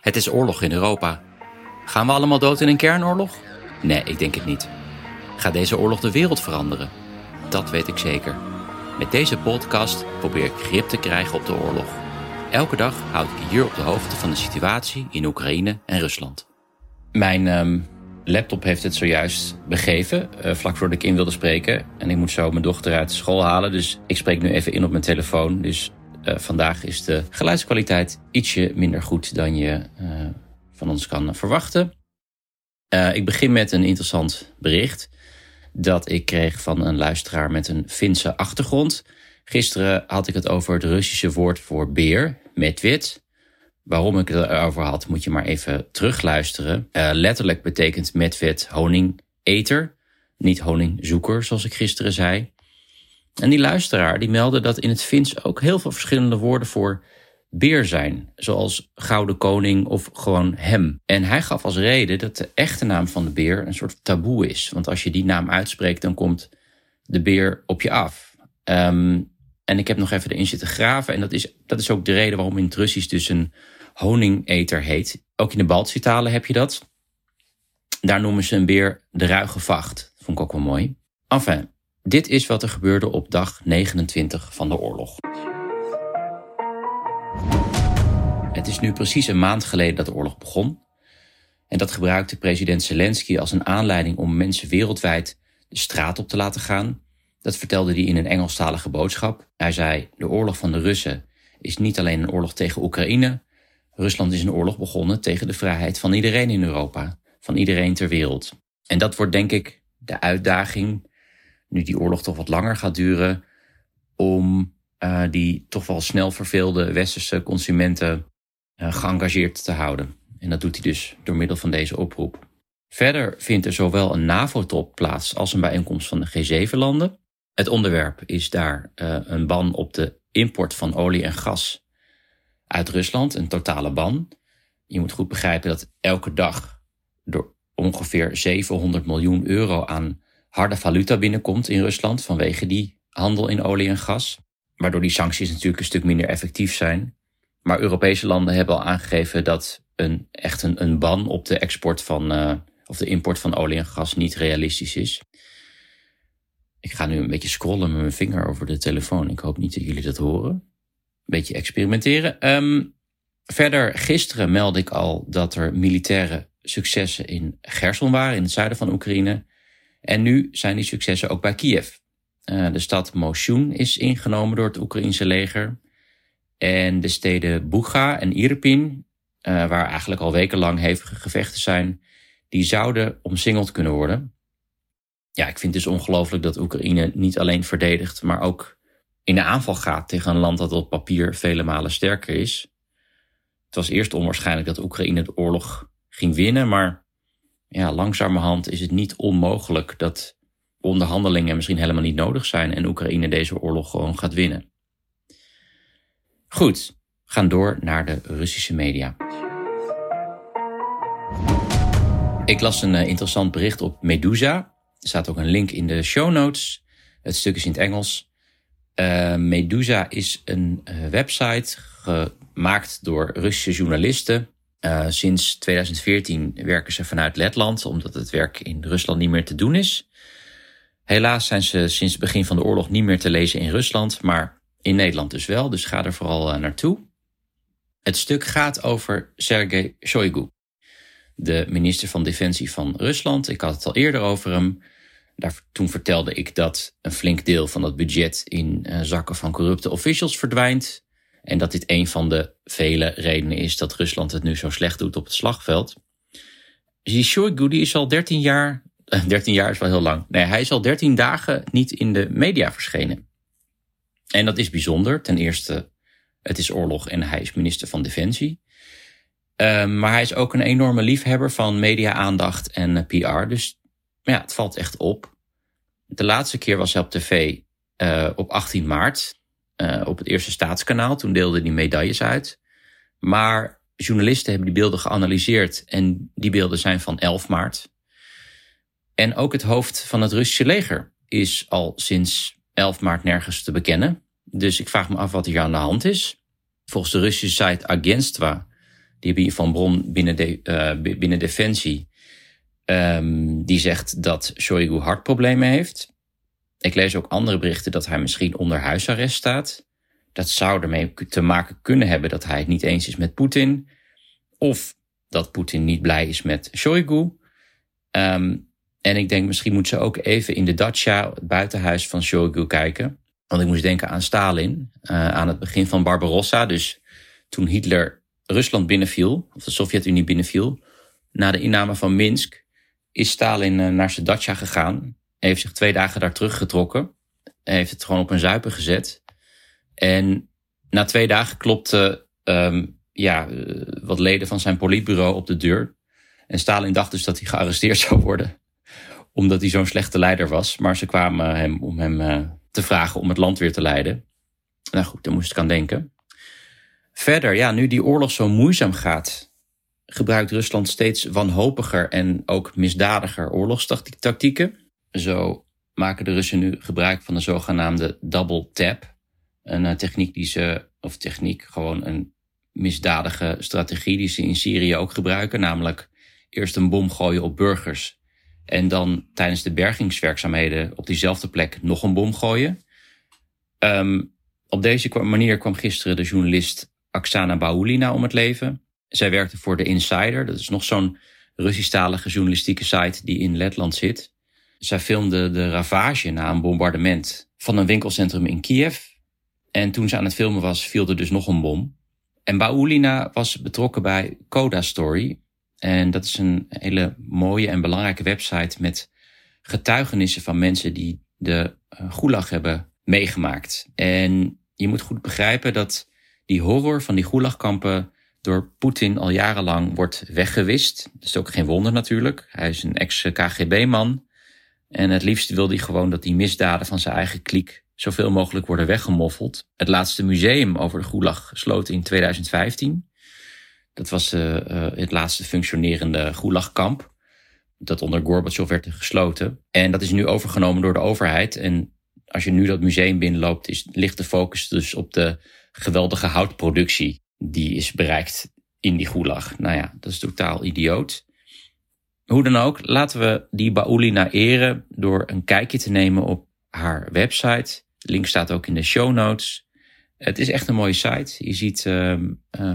Het is oorlog in Europa. Gaan we allemaal dood in een kernoorlog? Nee, ik denk het niet. Gaat deze oorlog de wereld veranderen? Dat weet ik zeker. Met deze podcast probeer ik grip te krijgen op de oorlog. Elke dag houd ik hier op de hoogte van de situatie in Oekraïne en Rusland. Mijn um, laptop heeft het zojuist begeven, uh, vlak voordat ik in wilde spreken. En ik moet zo mijn dochter uit school halen, dus ik spreek nu even in op mijn telefoon. Dus uh, vandaag is de geluidskwaliteit ietsje minder goed dan je uh, van ons kan verwachten. ik begin met een interessant bericht dat ik kreeg van een luisteraar met een Finse achtergrond. Gisteren had ik het over het Russische woord voor beer, medved. Waarom ik het erover had, moet je maar even terugluisteren. Letterlijk betekent medved honingeter, niet honingzoeker, zoals ik gisteren zei. En die luisteraar die meldde dat in het Fins ook heel veel verschillende woorden voor beer zijn, zoals Gouden Koning of gewoon hem. En hij gaf als reden dat de echte naam van de beer een soort taboe is. Want als je die naam uitspreekt, dan komt de beer op je af. Um, en ik heb nog even erin zitten graven. En dat is, dat is ook de reden waarom in het dus een honingeter heet. Ook in de Baltische talen heb je dat. Daar noemen ze een beer de ruige vacht. Vond ik ook wel mooi. Enfin, dit is wat er gebeurde op dag 29 van de oorlog. Het is nu precies een maand geleden dat de oorlog begon. En dat gebruikte president Zelensky als een aanleiding om mensen wereldwijd de straat op te laten gaan. Dat vertelde hij in een Engelstalige boodschap. Hij zei: De oorlog van de Russen is niet alleen een oorlog tegen Oekraïne. Rusland is een oorlog begonnen tegen de vrijheid van iedereen in Europa, van iedereen ter wereld. En dat wordt denk ik de uitdaging, nu die oorlog toch wat langer gaat duren, om uh, die toch wel snel verveelde westerse consumenten uh, geëngageerd te houden. En dat doet hij dus door middel van deze oproep. Verder vindt er zowel een NAVO-top plaats als een bijeenkomst van de G7-landen. Het onderwerp is daar uh, een ban op de import van olie en gas uit Rusland, een totale ban. Je moet goed begrijpen dat elke dag door ongeveer 700 miljoen euro aan harde valuta binnenkomt in Rusland vanwege die handel in olie en gas. Waardoor die sancties natuurlijk een stuk minder effectief zijn. Maar Europese landen hebben al aangegeven dat een, echt een, een ban op de export van, uh, of de import van olie en gas niet realistisch is. Ik ga nu een beetje scrollen met mijn vinger over de telefoon. Ik hoop niet dat jullie dat horen. Een beetje experimenteren. Um, verder, gisteren meldde ik al dat er militaire successen in Gerson waren, in het zuiden van Oekraïne. En nu zijn die successen ook bij Kiev. Uh, de stad Moshun is ingenomen door het Oekraïense leger. En de steden Buga en Irpin, uh, waar eigenlijk al wekenlang hevige gevechten zijn, die zouden omsingeld kunnen worden. Ja, ik vind het dus ongelooflijk dat Oekraïne niet alleen verdedigt, maar ook in de aanval gaat tegen een land dat op papier vele malen sterker is. Het was eerst onwaarschijnlijk dat Oekraïne de oorlog ging winnen, maar ja, langzamerhand is het niet onmogelijk dat onderhandelingen misschien helemaal niet nodig zijn en Oekraïne deze oorlog gewoon gaat winnen. Goed, gaan door naar de Russische media. Ik las een eh, interessant bericht op Medusa. Er staat ook een link in de show notes. Het stuk is in het Engels. Uh, Medusa is een uh, website gemaakt door Russische journalisten. Uh, sinds 2014 werken ze vanuit Letland, omdat het werk in Rusland niet meer te doen is. Helaas zijn ze sinds het begin van de oorlog niet meer te lezen in Rusland, maar in Nederland dus wel. Dus ga er vooral naartoe. Het stuk gaat over Sergei Shoigu, de minister van Defensie van Rusland. Ik had het al eerder over hem. Daar, toen vertelde ik dat een flink deel van dat budget in uh, zakken van corrupte officials verdwijnt. En dat dit een van de vele redenen is dat Rusland het nu zo slecht doet op het slagveld. Shoigu die is al 13 jaar, uh, 13 jaar is wel heel lang. Nee, hij is al 13 dagen niet in de media verschenen. En dat is bijzonder. Ten eerste, het is oorlog en hij is minister van Defensie. Um, maar hij is ook een enorme liefhebber van media-aandacht en uh, PR. Dus ja, het valt echt op. De laatste keer was hij op tv op 18 maart. Uh, op het eerste staatskanaal. Toen deelde hij medailles uit. Maar journalisten hebben die beelden geanalyseerd. En die beelden zijn van 11 maart. En ook het hoofd van het Russische leger is al sinds 11 maart nergens te bekennen. Dus ik vraag me af wat hier aan de hand is. Volgens de Russische site Agentstva, die hebben van bron binnen, de, uh, binnen Defensie, um, die zegt dat Shoigu hartproblemen heeft. Ik lees ook andere berichten dat hij misschien onder huisarrest staat. Dat zou ermee te maken kunnen hebben dat hij het niet eens is met Poetin. Of dat Poetin niet blij is met Shoigu. Um, en ik denk, misschien moet ze ook even in de dacha, het buitenhuis van Shoigu, kijken. Want ik moest denken aan Stalin, uh, aan het begin van Barbarossa. Dus toen Hitler Rusland binnenviel, of de Sovjet-Unie binnenviel, na de inname van Minsk, is Stalin uh, naar zijn dacha gegaan. Heeft zich twee dagen daar teruggetrokken. Heeft het gewoon op een zuipen gezet. En na twee dagen klopte um, ja, uh, wat leden van zijn politbureau op de deur. En Stalin dacht dus dat hij gearresteerd zou worden omdat hij zo'n slechte leider was. Maar ze kwamen hem om hem uh, te vragen om het land weer te leiden. Nou goed, daar moest ik aan denken. Verder, ja, nu die oorlog zo moeizaam gaat, gebruikt Rusland steeds wanhopiger en ook misdadiger oorlogstactieken. Zo maken de Russen nu gebruik van de zogenaamde double tap. Een uh, techniek die ze, of techniek, gewoon een misdadige strategie die ze in Syrië ook gebruiken. Namelijk eerst een bom gooien op burgers en dan tijdens de bergingswerkzaamheden op diezelfde plek nog een bom gooien. Um, op deze manier kwam gisteren de journalist Aksana Baulina om het leven. Zij werkte voor The Insider. Dat is nog zo'n Russisch-talige journalistieke site die in Letland zit. Zij filmde de ravage na een bombardement van een winkelcentrum in Kiev. En toen ze aan het filmen was, viel er dus nog een bom. En Baulina was betrokken bij Coda Story, en dat is een hele mooie en belangrijke website met getuigenissen van mensen die de uh, gulag hebben meegemaakt. En je moet goed begrijpen dat die horror van die gulagkampen door Poetin al jarenlang wordt weggewist. Dat is ook geen wonder natuurlijk. Hij is een ex-KGB-man. En het liefst wil hij gewoon dat die misdaden van zijn eigen kliek zoveel mogelijk worden weggemoffeld. Het laatste museum over de gulag sloot in 2015. Dat was uh, uh, het laatste functionerende Gulagkamp. Dat onder Gorbachev werd gesloten. En dat is nu overgenomen door de overheid. En als je nu dat museum binnenloopt, is, ligt de focus dus op de geweldige houtproductie die is bereikt in die gulag. Nou ja, dat is totaal idioot. Hoe dan ook, laten we die Baulina eren door een kijkje te nemen op haar website. Link staat ook in de show notes. Het is echt een mooie site. Je ziet uh,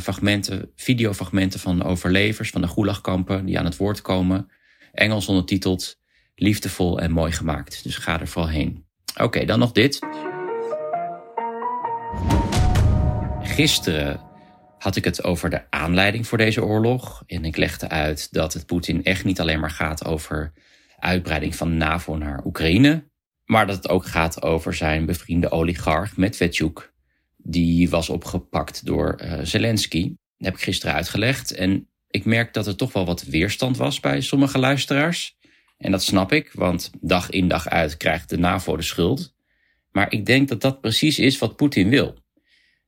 fragmenten, videofragmenten van overlevers van de gulagkampen die aan het woord komen. Engels ondertiteld, liefdevol en mooi gemaakt. Dus ga er vooral heen. Oké, dan nog dit. Gisteren had ik het over de aanleiding voor deze oorlog. En ik legde uit dat het Poetin echt niet alleen maar gaat over uitbreiding van NAVO naar Oekraïne. Maar dat het ook gaat over zijn bevriende oligarch Medvedchuk die was opgepakt door uh, Zelensky. Dat heb ik gisteren uitgelegd. En ik merk dat er toch wel wat weerstand was bij sommige luisteraars. En dat snap ik, want dag in dag uit krijgt de NAVO de schuld. Maar ik denk dat dat precies is wat Poetin wil.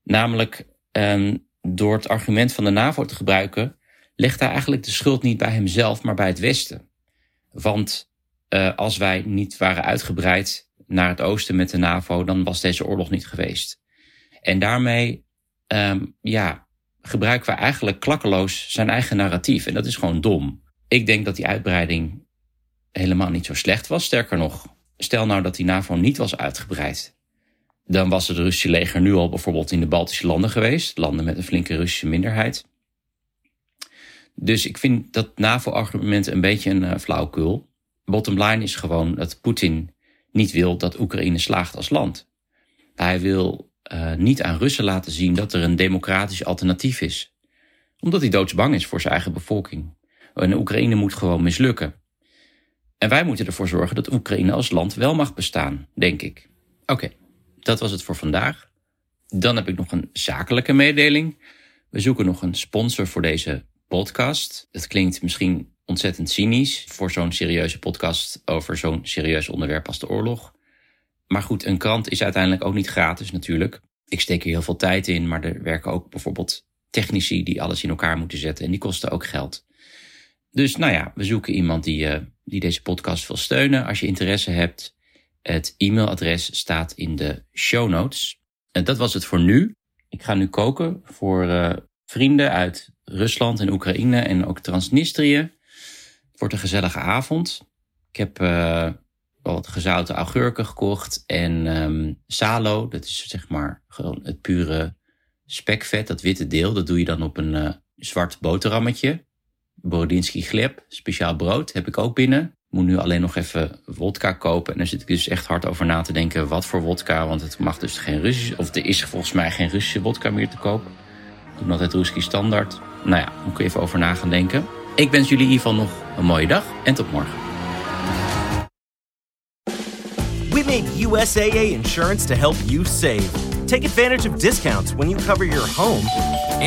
Namelijk, um, door het argument van de NAVO te gebruiken, legt hij eigenlijk de schuld niet bij hemzelf, maar bij het Westen. Want uh, als wij niet waren uitgebreid naar het oosten met de NAVO, dan was deze oorlog niet geweest. En daarmee um, ja, gebruiken we eigenlijk klakkeloos zijn eigen narratief. En dat is gewoon dom. Ik denk dat die uitbreiding helemaal niet zo slecht was. Sterker nog, stel nou dat die NAVO niet was uitgebreid. Dan was het Russische leger nu al bijvoorbeeld in de Baltische landen geweest. Landen met een flinke Russische minderheid. Dus ik vind dat NAVO-argument een beetje een uh, flauwkul. Bottom line is gewoon dat Poetin niet wil dat Oekraïne slaagt als land. Hij wil uh, niet aan Russen laten zien dat er een democratisch alternatief is. Omdat hij doodsbang is voor zijn eigen bevolking. En Oekraïne moet gewoon mislukken. En wij moeten ervoor zorgen dat Oekraïne als land wel mag bestaan, denk ik. Oké, dat was het voor vandaag. Dan heb ik nog een zakelijke mededeling. We zoeken nog een sponsor voor deze podcast. Het klinkt misschien ontzettend cynisch voor zo'n serieuze podcast over zo'n serieus onderwerp als de oorlog. Maar goed, een krant is uiteindelijk ook niet gratis natuurlijk. Ik steek er heel veel tijd in, maar er werken ook bijvoorbeeld technici die alles in elkaar moeten zetten en die kosten ook geld. Dus nou ja, we zoeken iemand die, uh, die deze podcast wil steunen. Als je interesse hebt, het e-mailadres staat in de show notes. En dat was het voor nu. Ik ga nu koken voor uh, vrienden uit Rusland en Oekraïne en ook Transnistrië. Het wordt een gezellige avond. Ik heb uh, wat gezouten augurken gekocht en um, salo. Dat is zeg maar gewoon het pure spekvet, dat witte deel. Dat doe je dan op een uh, zwart boterhammetje. Borodinski gleb, speciaal brood, heb ik ook binnen. Moet nu alleen nog even wodka kopen. En daar zit ik dus echt hard over na te denken wat voor wodka. Want het mag dus geen Russisch, of er is volgens mij geen Russische wodka meer te. Ik doe altijd Ruski standaard. Nou ja, moet ik even over na gaan denken. Ik wens jullie in ieder geval nog een mooie dag en tot morgen. We made USAA insurance to help you save. Take advantage of discounts when you cover your home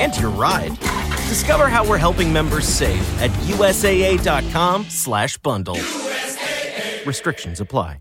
and your ride. Discover how we're helping members save at usaa.com/bundle. USAA. Restrictions apply.